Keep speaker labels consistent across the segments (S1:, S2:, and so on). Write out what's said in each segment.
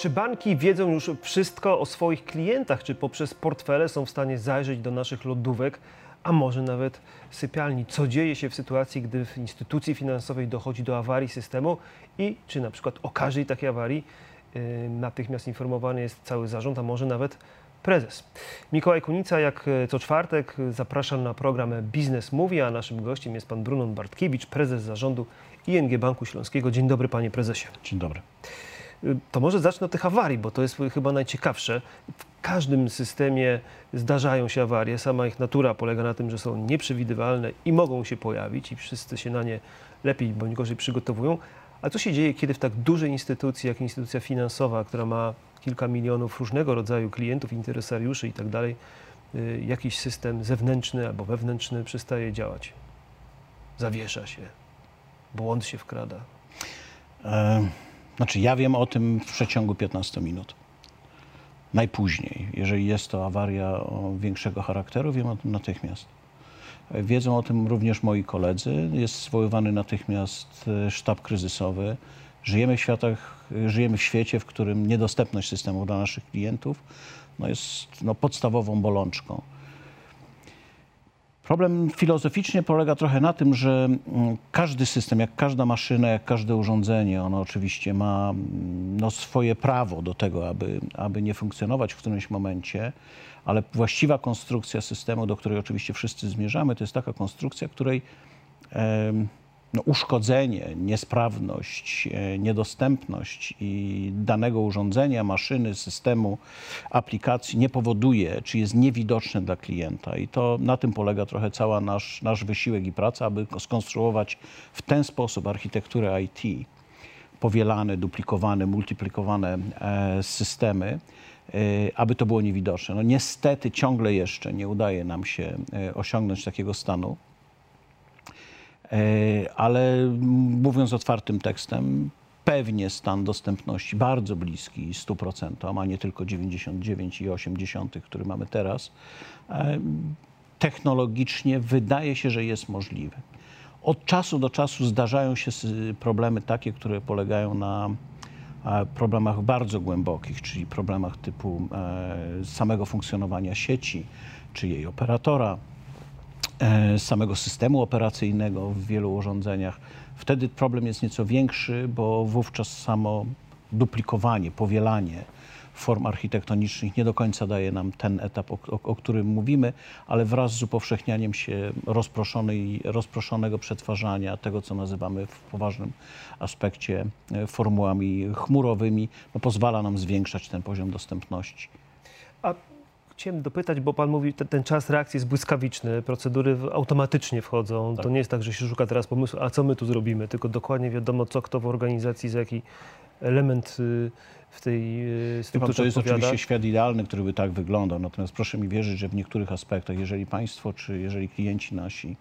S1: Czy banki wiedzą już wszystko o swoich klientach? Czy poprzez portfele są w stanie zajrzeć do naszych lodówek, a może nawet sypialni? Co dzieje się w sytuacji, gdy w instytucji finansowej dochodzi do awarii systemu i czy na przykład o każdej takiej awarii yy, natychmiast informowany jest cały zarząd, a może nawet prezes. Mikołaj Kunica, jak co czwartek, zapraszam na program Biznes Mówi, a naszym gościem jest pan Brunon Bartkiewicz, prezes zarządu ING Banku Śląskiego. Dzień dobry, panie prezesie.
S2: Dzień dobry.
S1: To może zacznę od tych awarii, bo to jest chyba najciekawsze. W każdym systemie zdarzają się awarie. Sama ich natura polega na tym, że są nieprzewidywalne i mogą się pojawić i wszyscy się na nie lepiej bądź gorzej przygotowują. A co się dzieje, kiedy w tak dużej instytucji, jak instytucja finansowa, która ma kilka milionów różnego rodzaju klientów, interesariuszy i tak dalej, y, jakiś system zewnętrzny albo wewnętrzny przestaje działać? Zawiesza się, błąd się wkrada.
S2: E znaczy, ja wiem o tym w przeciągu 15 minut. Najpóźniej. Jeżeli jest to awaria większego charakteru, wiem o tym natychmiast. Wiedzą o tym również moi koledzy. Jest zwoływany natychmiast e, sztab kryzysowy. Żyjemy w, światach, żyjemy w świecie, w którym niedostępność systemu dla naszych klientów no jest no, podstawową bolączką. Problem filozoficznie polega trochę na tym, że mm, każdy system, jak każda maszyna, jak każde urządzenie, ono oczywiście ma mm, no, swoje prawo do tego, aby, aby nie funkcjonować w którymś momencie, ale właściwa konstrukcja systemu, do której oczywiście wszyscy zmierzamy, to jest taka konstrukcja, której no, uszkodzenie, niesprawność, e, niedostępność i danego urządzenia, maszyny, systemu, aplikacji nie powoduje, czy jest niewidoczne dla klienta. I to na tym polega trochę cały nasz, nasz wysiłek i praca, aby skonstruować w ten sposób architekturę IT, powielane, duplikowane, multiplikowane e, systemy, e, aby to było niewidoczne. No niestety ciągle jeszcze nie udaje nam się osiągnąć takiego stanu. E, ale mówiąc otwartym tekstem, pewnie stan dostępności bardzo bliski 100%, a nie tylko 99,8, który mamy teraz, e, technologicznie wydaje się, że jest możliwy. Od czasu do czasu zdarzają się problemy takie, które polegają na e, problemach bardzo głębokich, czyli problemach typu samego funkcjonowania sieci czy jej operatora, samego systemu operacyjnego w wielu urządzeniach. Wtedy problem jest nieco większy, bo wówczas samo duplikowanie, powielanie form architektonicznych nie do końca daje nam ten etap, o, o, o którym mówimy, ale wraz z upowszechnianiem się rozproszonego przetwarzania tego, co nazywamy w poważnym aspekcie e, formułami chmurowymi, no pozwala nam zwiększać ten poziom dostępności.
S1: Chciałem dopytać, bo Pan mówi, ten, ten czas reakcji jest błyskawiczny, procedury automatycznie wchodzą. Tak. To nie jest tak, że się szuka teraz pomysłu, a co my tu zrobimy, tylko dokładnie wiadomo, co kto w organizacji, za jaki element y, w tej
S2: y, strukturze To jest odpowiada. oczywiście świat idealny, który by tak wyglądał, natomiast proszę mi wierzyć, że w niektórych aspektach, jeżeli państwo czy jeżeli klienci nasi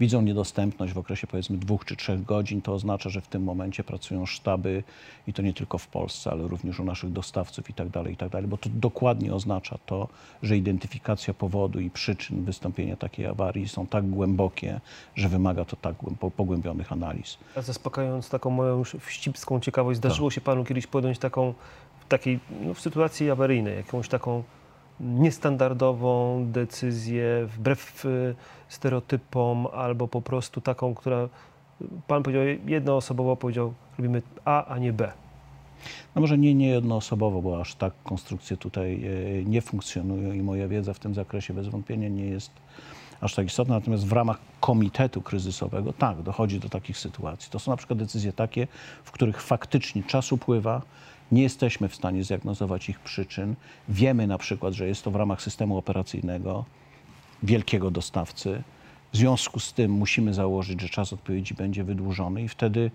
S2: widzą niedostępność w okresie powiedzmy dwóch czy trzech godzin, to oznacza, że w tym momencie pracują sztaby i to nie tylko w Polsce, ale również u naszych dostawców i tak dalej, i tak dalej, bo to dokładnie oznacza to, że identyfikacja powodu i przyczyn wystąpienia takiej awarii są tak głębokie, że wymaga to tak pogłębionych analiz.
S1: A zaspokajając taką moją już wścibską ciekawość, zdarzyło tak. się panu kiedyś podjąć taką takiej, no, w sytuacji awaryjnej, jakąś taką niestandardową decyzję wbrew y, stereotypom albo po prostu taką, która pan powiedział jednoosobowo powiedział robimy A, a nie B.
S2: No może nie, nie jednoosobowo, bo aż tak konstrukcje tutaj e, nie funkcjonują i moja wiedza w tym zakresie bez wątpienia nie jest aż tak istotna. Natomiast w ramach komitetu kryzysowego tak, dochodzi do takich sytuacji. To są na przykład decyzje takie, w których faktycznie czas upływa, nie jesteśmy w stanie zdiagnozować ich przyczyn. Wiemy na przykład, że jest to w ramach systemu operacyjnego wielkiego dostawcy. W związku z tym musimy założyć, że czas odpowiedzi będzie wydłużony i wtedy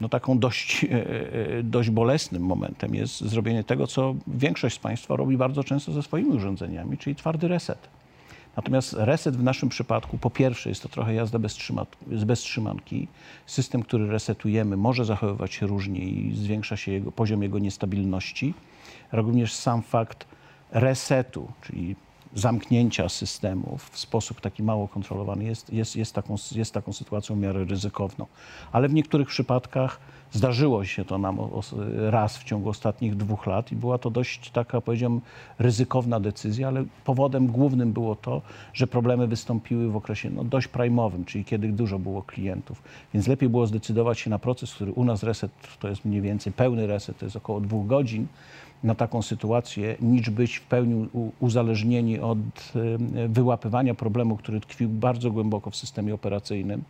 S2: no, taką dość, e, e, dość bolesnym momentem jest zrobienie tego, co większość z Państwa robi bardzo często ze swoimi urządzeniami, czyli twardy reset. Natomiast reset w naszym przypadku, po pierwsze, jest to trochę jazda bez, trzyma, bez trzymanki. System, który resetujemy, może zachowywać się różnie i zwiększa się jego, poziom jego niestabilności. Również sam fakt resetu, czyli zamknięcia systemów w sposób taki mało kontrolowany jest, jest, jest, taką, jest taką sytuacją w miarę ryzykowną. Ale w niektórych przypadkach zdarzyło się to nam raz w ciągu ostatnich dwóch lat i była to dość taka, powiedziałem, ryzykowna decyzja, ale powodem głównym było to, że problemy wystąpiły w okresie no, dość primowym, czyli kiedy dużo było klientów. Więc lepiej było zdecydować się na proces, który u nas reset to jest mniej więcej pełny reset, to jest około dwóch godzin na taką sytuację, niż być w pełni uzależnieni od wyłapywania problemu, który tkwił bardzo głęboko w systemie operacyjnym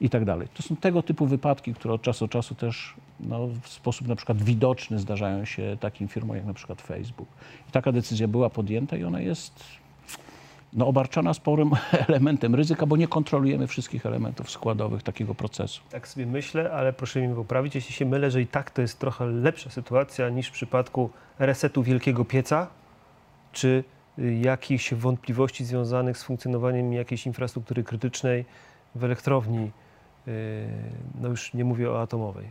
S2: i tak dalej. To są tego typu wypadki, które od czasu do czasu też no, w sposób na przykład widoczny zdarzają się takim firmom jak na przykład Facebook. I taka decyzja była podjęta i ona jest no, obarczona sporym elementem ryzyka, bo nie kontrolujemy wszystkich elementów składowych takiego procesu.
S1: Tak sobie myślę, ale proszę mi poprawić, jeśli się mylę, że i tak to jest trochę lepsza sytuacja niż w przypadku resetu wielkiego pieca, czy y, jakichś wątpliwości związanych z funkcjonowaniem jakiejś infrastruktury krytycznej w elektrowni, no już nie mówię o atomowej.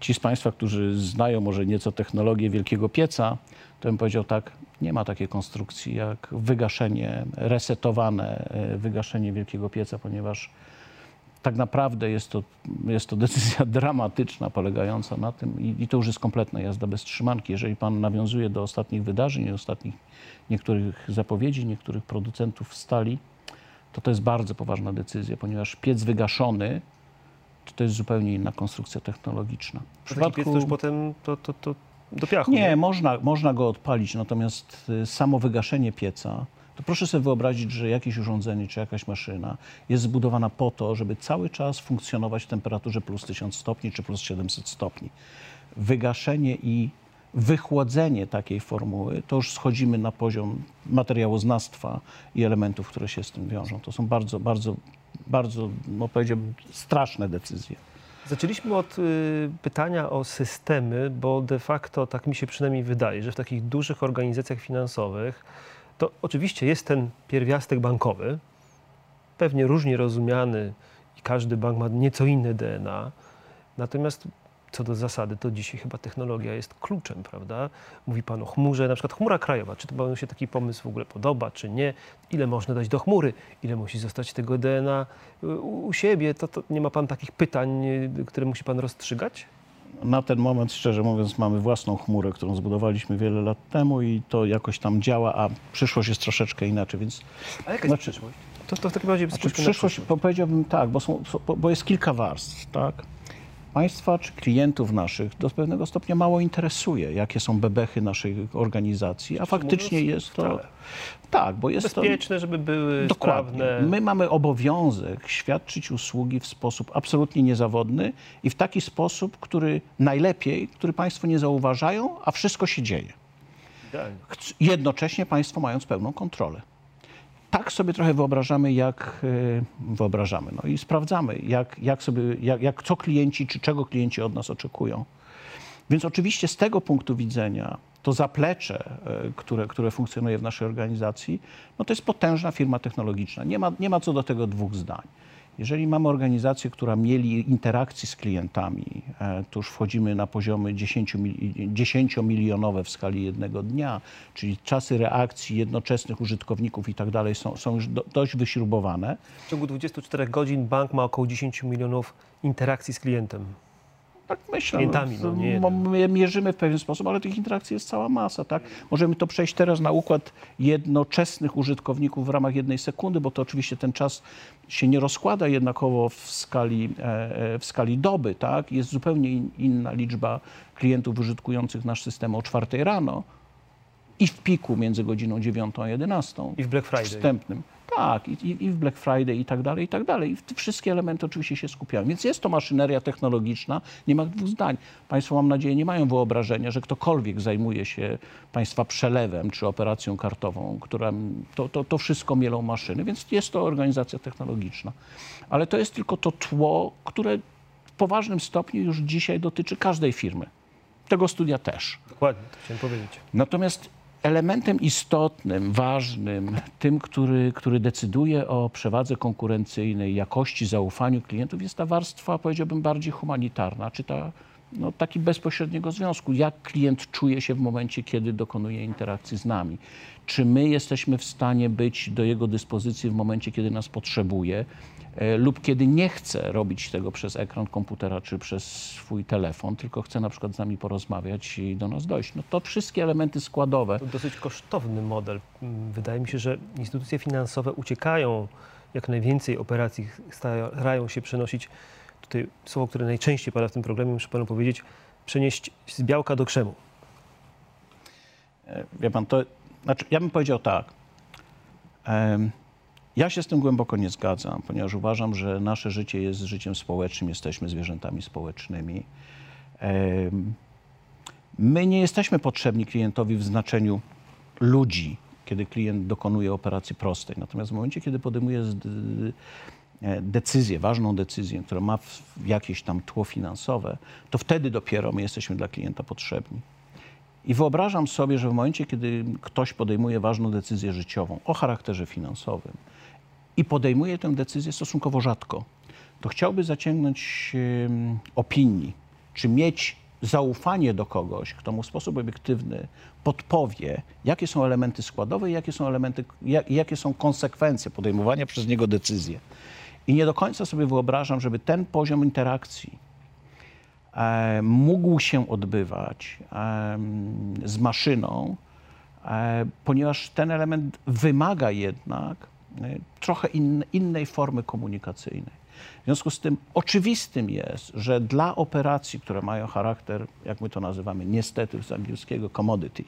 S2: Ci z Państwa, którzy znają może nieco technologię wielkiego pieca, to bym powiedział tak, nie ma takiej konstrukcji jak wygaszenie, resetowane e, wygaszenie wielkiego pieca, ponieważ tak naprawdę jest to, jest to decyzja dramatyczna, polegająca na tym, i, i to już jest kompletna jazda bez trzymanki. Jeżeli Pan nawiązuje do ostatnich wydarzeń, ostatnich niektórych zapowiedzi, niektórych producentów stali, to to jest bardzo poważna decyzja, ponieważ piec wygaszony to jest zupełnie inna konstrukcja technologiczna. W
S1: To taki piec to już potem to, to, to do piachu.
S2: nie, można, można go odpalić, natomiast y, samo wygaszenie pieca, to proszę sobie wyobrazić, że jakieś urządzenie czy jakaś maszyna jest zbudowana po to, żeby cały czas funkcjonować w temperaturze plus 1000 stopni czy plus 700 stopni. Wygaszenie i wychłodzenie takiej formuły, to już schodzimy na poziom materiałoznawstwa i elementów, które się z tym wiążą. To są bardzo, bardzo, bardzo, no powiedziałbym, straszne decyzje.
S1: Zaczęliśmy od y, pytania o systemy, bo de facto, tak mi się przynajmniej wydaje, że w takich dużych organizacjach finansowych to oczywiście jest ten pierwiastek bankowy, pewnie różnie rozumiany i każdy bank ma nieco inne DNA. Natomiast co do zasady, to dzisiaj chyba technologia jest kluczem, prawda? Mówi Pan o chmurze, na przykład chmura krajowa. Czy to Panu się taki pomysł w ogóle podoba, czy nie? Ile można dać do chmury? Ile musi zostać tego DNA u, u siebie? To, to nie ma Pan takich pytań, y, które musi Pan rozstrzygać?
S2: Na ten moment, szczerze mówiąc, mamy własną chmurę, którą zbudowaliśmy wiele lat temu i to jakoś tam działa, a przyszłość jest troszeczkę inaczej, więc
S1: A jaka
S2: Znaczy-
S1: jest przyszłość? To, to w takim razie
S2: znaczy, przyszłość, po- powiedziałbym tak, bo, są, bo jest kilka warstw, tak? Państwa czy klientów naszych do pewnego stopnia mało interesuje, jakie są bebechy naszej organizacji, a faktycznie jest to... Tak, bo jest to...
S1: Bezpieczne, żeby były
S2: Dokładnie.
S1: sprawne.
S2: My mamy obowiązek świadczyć usługi w sposób absolutnie niezawodny i w taki sposób, który najlepiej, który Państwo nie zauważają, a wszystko się dzieje. Jednocześnie państwo mając pełną kontrolę. Tak sobie trochę wyobrażamy, jak e, wyobrażamy, no i sprawdzamy, jak, jak sobie, jak, jak, co klienci, czy czego klienci od nas oczekują. Więc oczywiście z tego punktu widzenia to zaplecze, e, które, które funkcjonuje w naszej organizacji, no to jest potężna firma technologiczna. Nie ma, nie ma co do tego dwóch zdań. Jeżeli mamy organizację, która mieli interakcji z klientami, e, to już wchodzimy na poziomy 10, mil- 10-milionowe w skali jednego dnia, czyli czasy reakcji jednoczesnych użytkowników i tak dalej są, są już do, dość wyśrubowane.
S1: W ciągu 24 godzin bank ma około 10 milionów interakcji z klientem.
S2: Tak myślę.
S1: Klientami, no, nie
S2: mo-
S1: jednym.
S2: my mierzymy w pewien sposób, ale tych interakcji jest cała masa. Tak? Możemy to przejść teraz na układ jednoczesnych użytkowników w ramach jednej sekundy, bo to oczywiście ten czas się nie rozkłada jednakowo w skali, e, e, w skali doby. Tak? Jest zupełnie in, inna liczba klientów użytkujących nasz system o 4 rano i w piku między godziną 9 a 11
S1: I w Black Friday.
S2: wstępnym. Tak, i, i- w Black Friday i tak dalej, i tak dalej. I te wszystkie elementy oczywiście się skupiają. Więc jest to maszyneria technologiczna, nie ma dwóch zdań. Państwo, mam nadzieję, nie mają wyobrażenia, że ktokolwiek zajmuje się Państwa przelewem czy operacją kartową, która to, to, to wszystko mielą maszyny, więc jest to organizacja technologiczna. Ale to jest tylko to tło, które w poważnym stopniu już dzisiaj dotyczy każdej firmy. Tego studia też.
S1: Dokładnie, to chciałem powiedzieć.
S2: Natomiast elementem istotnym, ważnym, tym, który, który decyduje o przewadze konkurencyjnej, jakości, zaufaniu klientów, jest ta warstwa, powiedziałbym, bardziej humanitarna, czy ta no, taki bezpośredniego związku. Jak klient czuje się w momencie, kiedy dokonuje interakcji z nami? Czy my jesteśmy w stanie być do jego dyspozycji w momencie, kiedy nas potrzebuje? E, lub kiedy nie chce robić tego przez ekran komputera czy przez swój telefon, tylko chce na przykład z nami porozmawiać i do nas dojść. No to wszystkie elementy składowe.
S1: To dosyć kosztowny model. Mm, Wydaje mi się, że instytucje finansowe uciekają jak najwięcej operacji, starają się przenosić, tutaj słowo, które najczęściej pada w tym programie, muszę panu powiedzieć, przenieść z białka do krzemu.
S2: E, Wie pan, to znaczy, ja bym powiedział tak. Em, Ja się z tym głęboko nie zgadzam, ponieważ uważam, że nasze życie jest życiem społecznym, jesteśmy zwierzętami społecznymi. My nie jesteśmy potrzebni klientowi w znaczeniu ludzi, kiedy klient dokonuje operacji prostej. Natomiast w momencie, kiedy podejmuje e, decyzję, ważną decyzję, która ma jakieś tam tło finansowe, to wtedy dopiero my jesteśmy dla klienta potrzebni. I wyobrażam sobie, że w momencie, kiedy ktoś podejmuje ważną decyzję życiową o charakterze finansowym i podejmuje tę decyzję stosunkowo rzadko, to chciałby zaciągnąć opinii, czy mieć zaufanie do kogoś, kto mu w sposób obiektywny podpowie, jakie są elementy składowe i jakie są elementy, jak, jakie są konsekwencje podejmowania przez niego decyzji. I nie do końca sobie wyobrażam, żeby ten poziom interakcji e, mógł się odbywać em, z maszyną, e, ponieważ ten element wymaga jednak e, trochę in, innej formy komunikacyjnej. W związku z tym oczywistym jest, że dla operacji, które mają charakter, jak my to nazywamy, niestety z angielskiego commodity,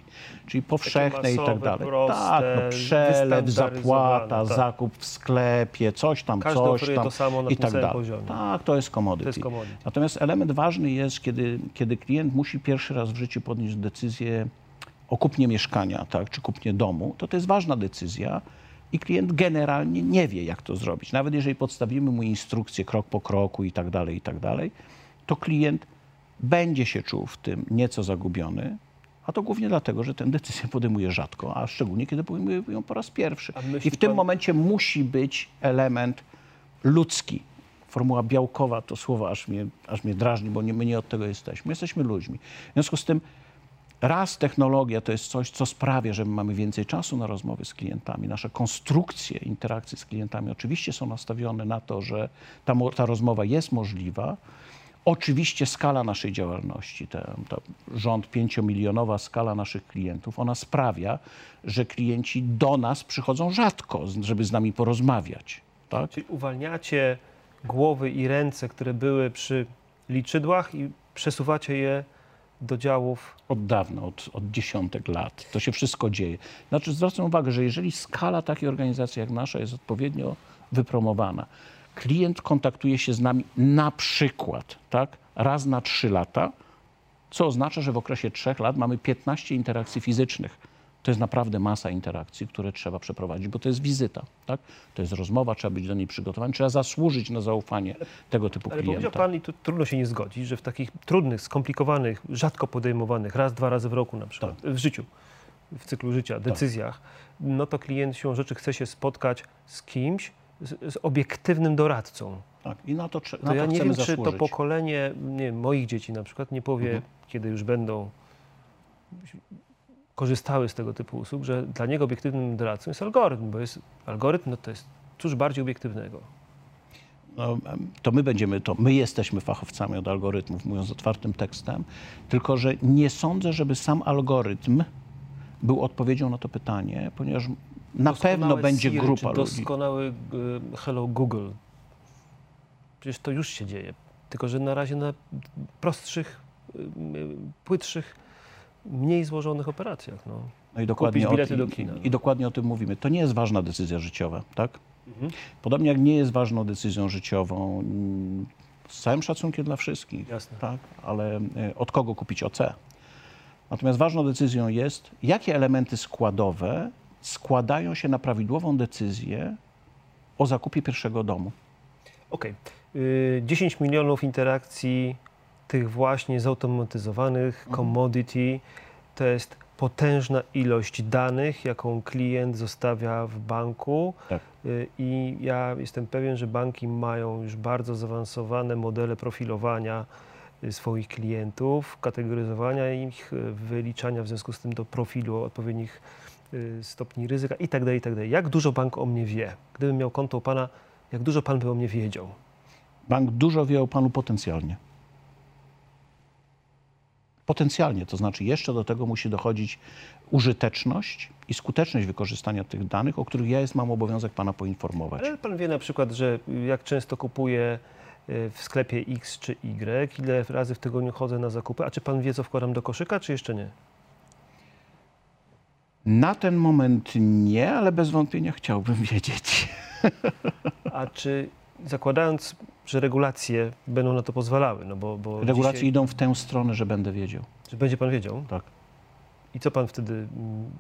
S2: czyli powszechne i tak
S1: masowe,
S2: dalej.
S1: proste,
S2: tak, no, przelew, zapłata,
S1: tak.
S2: zakup w sklepie, coś tam,
S1: Każdy
S2: coś tam
S1: to samo na
S2: i tak dalej.
S1: poziomie.
S2: Tak, to jest commodity.
S1: To jest commodity.
S2: Natomiast element ważny jest, kiedy, kiedy klient musi pierwszy raz w życiu podjąć decyzję o kupnie mieszkania, tak, czy kupnie domu, to to jest ważna decyzja i klient generalnie nie wie, jak to zrobić. Nawet jeżeli podstawimy mu instrukcję krok po kroku i tak dalej, i tak dalej, to klient będzie się czuł w tym nieco zagubiony, a to głównie dlatego, że tę decyzję podejmuje rzadko, a szczególnie kiedy podejmuje ją po raz pierwszy. I w tym
S1: pan-
S2: momencie musi być element ludzki. Formuła białkowa to słowo aż mnie, aż mnie drażni, bo nie, my nie od tego jesteśmy. Jesteśmy ludźmi. W związku z tym raz technologia to jest coś, co sprawia, że my mamy więcej czasu na rozmowy z klientami. Nasze konstrukcje interakcji z klientami oczywiście są nastawione na to, że ta, ta rozmowa jest możliwa. Oczywiście skala naszej działalności, ta, ta rząd pięciomilionowa skala naszych klientów, ona sprawia, że klienci do nas przychodzą rzadko, żeby z nami porozmawiać. Tak?
S1: Czyli uwalniacie głowy i ręce, które były przy liczydłach i przesuwacie je do działów.
S2: Od dawna, od, od dziesiątek lat. To się wszystko dzieje. Znaczy zwracam uwagę, że jeżeli skala takiej organizacji jak nasza jest odpowiednio wypromowana, klient kontaktuje się z nami na przykład tak, raz na trzy lata, co oznacza, że w okresie trzech lat mamy 15 interakcji fizycznych. To jest naprawdę masa interakcji, które trzeba przeprowadzić, bo to jest wizyta, tak? To jest rozmowa, trzeba być do niej przygotowany, trzeba zasłużyć na zaufanie tego typu
S1: Ale
S2: klienta.
S1: powiedział pan, i tu trudno się nie zgodzić, że w takich trudnych, skomplikowanych, rzadko podejmowanych, raz, dwa razy w roku na przykład,
S2: Tak.
S1: w życiu, w cyklu życia, decyzjach, no to klient siłą rzeczy chce się spotkać z kimś, z, z obiektywnym doradcą.
S2: Tak, I na to, trze-
S1: To
S2: na
S1: ja
S2: to
S1: nie wiem, czy to
S2: zasłużyć.
S1: pokolenie nie, moich dzieci na przykład nie powie,
S2: Mhm.
S1: kiedy już będą korzystały z tego typu usług, że dla niego obiektywnym doradcą jest algorytm, bo jest algorytm, no to jest cóż bardziej obiektywnego.
S2: No, to my będziemy, to my jesteśmy fachowcami od algorytmów, mówiąc otwartym tekstem, tylko że nie sądzę, żeby sam algorytm był odpowiedzią na to pytanie, ponieważ na pewno będzie
S1: Siri,
S2: grupa
S1: czy
S2: ludzi.
S1: Doskonały y, Hello Google. Przecież to już się dzieje. Tylko, że na razie na prostszych, y, y, płytszych, mniej złożonych operacjach. No.
S2: No i dokładnie,
S1: kupić
S2: o,
S1: bilety
S2: i,
S1: do kina.
S2: I dokładnie o tym mówimy. To nie jest ważna decyzja życiowa, tak?
S1: Mhm.
S2: Podobnie jak nie jest ważną decyzją życiową, mm, z całym szacunkiem dla wszystkich,
S1: Jasne.
S2: tak? ale e, od kogo kupić OC? Natomiast ważną decyzją jest, jakie elementy składowe składają się na prawidłową decyzję o zakupie pierwszego domu.
S1: Okej. Y, 10 milionów interakcji tych właśnie zautomatyzowanych,
S2: Mhm.
S1: commodity, to jest potężna ilość danych, jaką klient zostawia w banku.
S2: Tak.
S1: Y, I ja jestem pewien, że banki mają już bardzo zaawansowane modele profilowania y, swoich klientów, kategoryzowania ich, y, wyliczania w związku z tym do profilu odpowiednich stopni ryzyka i tak dalej, i tak. Jak dużo bank o mnie wie? Gdybym miał konto u pana, jak dużo pan by o mnie wiedział?
S2: Bank dużo wie o panu potencjalnie. Potencjalnie, to znaczy jeszcze do tego musi dochodzić użyteczność i skuteczność wykorzystania tych danych, o których ja jest mam obowiązek pana poinformować.
S1: Ale pan wie na przykład, że jak często kupuję y, w sklepie X czy Y, ile razy w tygodniu chodzę na zakupy, a czy pan wie, co wkładam do koszyka, czy jeszcze nie?
S2: Na ten moment nie, ale bez wątpienia chciałbym wiedzieć.
S1: A czy zakładając, że regulacje będą na to pozwalały, no bo, bo
S2: Regulacje
S1: dzisiaj,
S2: idą w tę stronę, że będę wiedział.
S1: że będzie pan wiedział?
S2: Tak.
S1: I co pan wtedy, mm,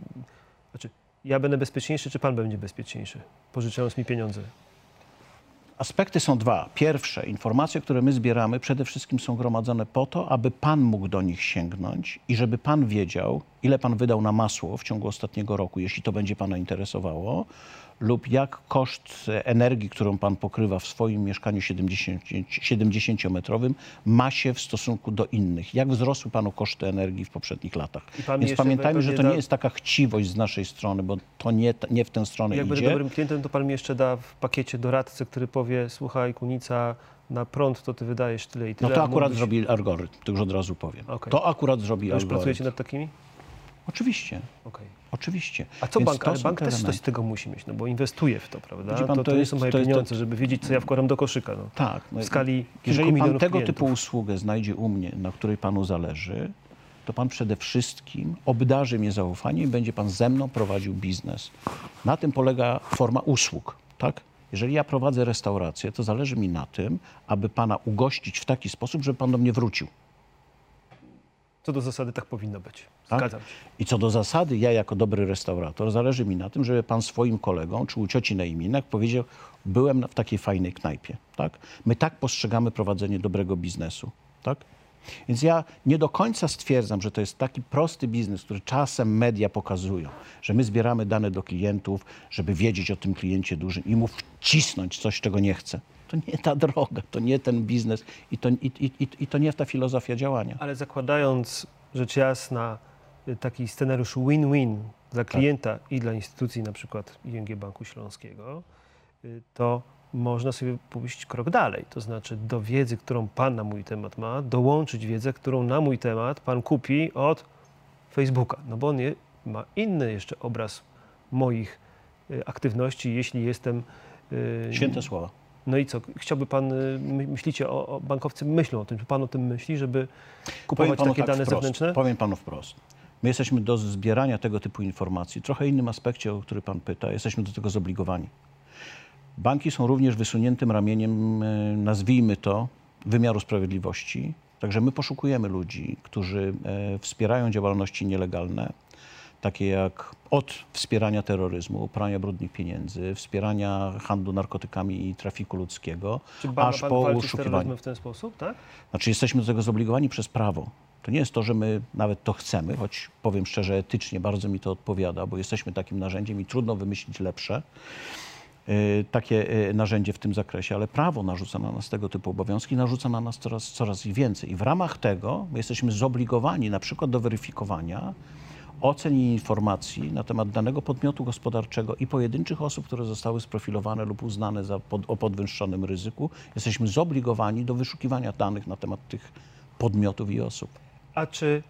S1: znaczy ja będę bezpieczniejszy, czy pan będzie bezpieczniejszy, pożyczając mi pieniądze?
S2: Aspekty są dwa. Pierwsze, informacje, które my zbieramy, przede wszystkim są gromadzone po to, aby pan mógł do nich sięgnąć i żeby pan wiedział, ile pan wydał na masło w ciągu ostatniego roku, jeśli to będzie pana interesowało, lub jak koszt energii, którą pan pokrywa w swoim mieszkaniu 70 70-metrowym, ma się w stosunku do innych. Jak wzrosły panu koszty energii w poprzednich latach. Więc pamiętajmy, że to nie
S1: da-
S2: jest taka chciwość z naszej strony, bo to nie, nie w tę stronę
S1: Jak będę
S2: idzie.
S1: dobrym klientem, to pan mi jeszcze da w pakiecie doradcę, który powie, słuchaj Kunica, na prąd to ty wydajesz tyle i
S2: No
S1: tyle.
S2: to
S1: a
S2: akurat
S1: mógłbyś-
S2: zrobi algorytm, to już od razu powiem.
S1: Okej.
S2: To akurat zrobi
S1: Już
S2: algorytm.
S1: pracujecie nad takimi?
S2: Oczywiście,
S1: Okej.
S2: oczywiście.
S1: A co
S2: Więc
S1: bank?
S2: to
S1: Ale bank
S2: te
S1: też coś z tego musi mieć, no bo inwestuje w to, prawda?
S2: Pan,
S1: to,
S2: to
S1: to nie
S2: jest-
S1: są moje
S2: to jest-
S1: pieniądze, żeby wiedzieć, co ja wkładam do koszyka. No.
S2: Tak. no
S1: W skali
S2: Jeżeli pan tego
S1: klientów.
S2: typu usługę znajdzie u mnie, na której panu zależy, to pan przede wszystkim obdarzy mnie zaufaniem i będzie pan ze mną prowadził biznes. Na tym polega forma usług, tak? Jeżeli ja prowadzę restaurację, to zależy mi na tym, aby pana ugościć w taki sposób, żeby pan do mnie wrócił.
S1: Co do zasady tak powinno być.
S2: Tak?
S1: Zgadzam się.
S2: I co do zasady, ja jako dobry restaurator, zależy mi na tym, żeby pan swoim kolegom, czy u cioci na imieninach powiedział, byłem w takiej fajnej knajpie. Tak? My tak postrzegamy prowadzenie dobrego biznesu. Tak? Więc ja nie do końca stwierdzam, że to jest taki prosty biznes, który czasem media pokazują, że my zbieramy dane do klientów, żeby wiedzieć o tym kliencie dużym i mu wcisnąć coś, czego nie chce. To nie ta droga, to nie ten biznes i to, i, i, i, to nie ta filozofia działania.
S1: Ale zakładając rzecz jasna y, taki scenariusz win-win dla klienta i dla instytucji, na przykład ING Banku Śląskiego, y, to można sobie pójść krok dalej. To znaczy do wiedzy, którą Pan na mój temat ma, dołączyć wiedzę, którą na mój temat Pan kupi od Facebooka. No bo on je, ma inny jeszcze obraz moich y, aktywności, jeśli jestem...
S2: Święte słowa.
S1: No i co? Chciałby Pan, y, my- myślicie, o, o bankowcy myślą o tym, czy Pan o tym myśli, żeby kupować takie
S2: tak
S1: dane
S2: wprost,
S1: zewnętrzne?
S2: Powiem panu wprost. My jesteśmy do zbierania tego typu informacji, trochę innym aspekcie, o który pan pyta, jesteśmy do tego zobligowani. Banki są również wysuniętym ramieniem, e, nazwijmy to, wymiaru sprawiedliwości. Także my poszukujemy ludzi, którzy e, wspierają działalności nielegalne, takie jak od wspierania terroryzmu, prania brudnych pieniędzy, wspierania handlu narkotykami i trafiku ludzkiego,
S1: Czy pan,
S2: aż
S1: pan
S2: po
S1: terroryzmem w ten sposób, tak?
S2: Znaczy jesteśmy do tego zobligowani przez prawo. To nie jest to, że my nawet to chcemy, choć powiem szczerze, etycznie bardzo mi to odpowiada, bo jesteśmy takim narzędziem i trudno wymyślić lepsze y, takie y, narzędzie w tym zakresie, ale prawo narzuca na nas tego typu obowiązki, narzuca na nas coraz, coraz więcej. I w ramach tego my jesteśmy zobligowani na przykład do weryfikowania ocen i informacji na temat danego podmiotu gospodarczego i pojedynczych osób, które zostały sprofilowane lub uznane za pod, o podwyższonym ryzyku. Jesteśmy zobligowani do wyszukiwania danych na temat tych podmiotów i osób.
S1: A czy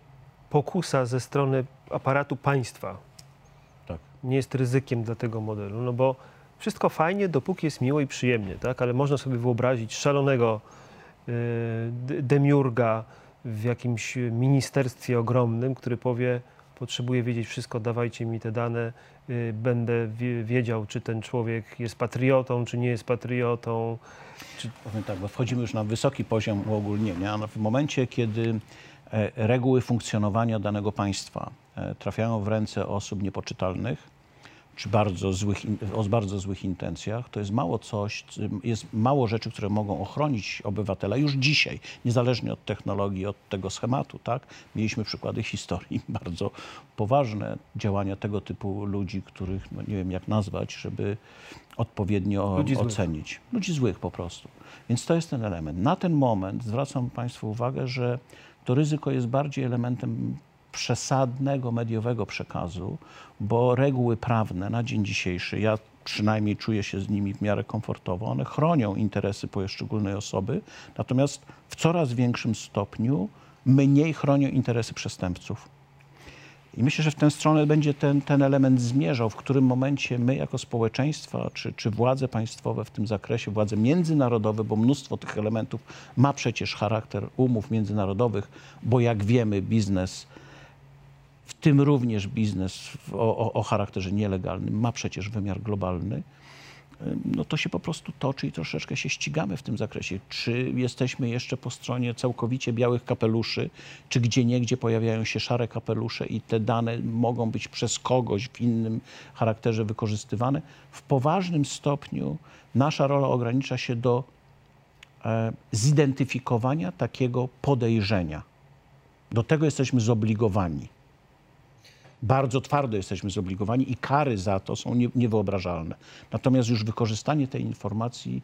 S1: pokusa ze strony aparatu państwa
S2: Tak.
S1: nie jest ryzykiem dla tego modelu? No bo wszystko fajnie, dopóki jest miło i przyjemnie, tak? Ale można sobie wyobrazić szalonego y, d- demiurga w jakimś ministerstwie ogromnym, który powie, potrzebuję wiedzieć wszystko, dawajcie mi te dane, y, będę wie, wiedział, czy ten człowiek jest patriotą, czy nie jest patriotą.
S2: Powiem tak, bo wchodzimy już na wysoki poziom uogólnienia. W momencie, kiedy e, reguły funkcjonowania danego państwa e, trafiają w ręce osób niepoczytalnych, czy bardzo złych, o bardzo złych intencjach, to jest mało coś, jest mało rzeczy, które mogą ochronić obywatela już dzisiaj, niezależnie od technologii, od tego schematu, tak? Mieliśmy przykłady historii, bardzo poważne działania tego typu ludzi, których, no nie wiem jak nazwać, żeby odpowiednio
S1: Ludzi złych.
S2: ocenić. Ludzi złych po prostu. Więc to jest ten element. Na ten moment zwracam Państwu uwagę, że to ryzyko jest bardziej elementem przesadnego mediowego przekazu, bo reguły prawne na dzień dzisiejszy, ja przynajmniej czuję się z nimi w miarę komfortowo, one chronią interesy poszczególnej osoby, natomiast w coraz większym stopniu mniej chronią interesy przestępców. I myślę, że w tę stronę będzie ten, ten element zmierzał, w którym momencie my jako społeczeństwa, czy, czy władze państwowe w tym zakresie, władze międzynarodowe, bo mnóstwo tych elementów ma przecież charakter umów międzynarodowych, bo jak wiemy, biznes, tym również biznes o, o, o charakterze nielegalnym, ma przecież wymiar globalny no to się po prostu toczy i troszeczkę się ścigamy w tym zakresie. Czy jesteśmy jeszcze po stronie całkowicie białych kapeluszy, czy gdzie niegdzie pojawiają się szare kapelusze i te dane mogą być przez kogoś w innym charakterze wykorzystywane? W poważnym stopniu nasza rola ogranicza się do e, zidentyfikowania takiego podejrzenia. Do tego jesteśmy zobligowani. Bardzo twardo jesteśmy zobligowani i kary za to są nie, niewyobrażalne. Natomiast już wykorzystanie tej informacji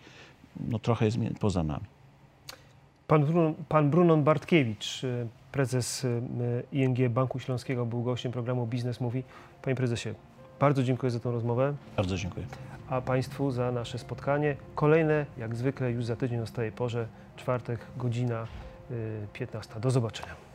S2: no, trochę jest poza nami.
S1: Pan, Bruno, pan Brunon Bartkiewicz, y, prezes y, ING Banku Śląskiego, był gościem programu Biznes Mówi. Panie prezesie, bardzo dziękuję za tę rozmowę,
S2: Bardzo dziękuję.
S1: a Państwu za nasze spotkanie. Kolejne, jak zwykle, już za tydzień o tej porze, czwartek, godzina y, 15. Do zobaczenia.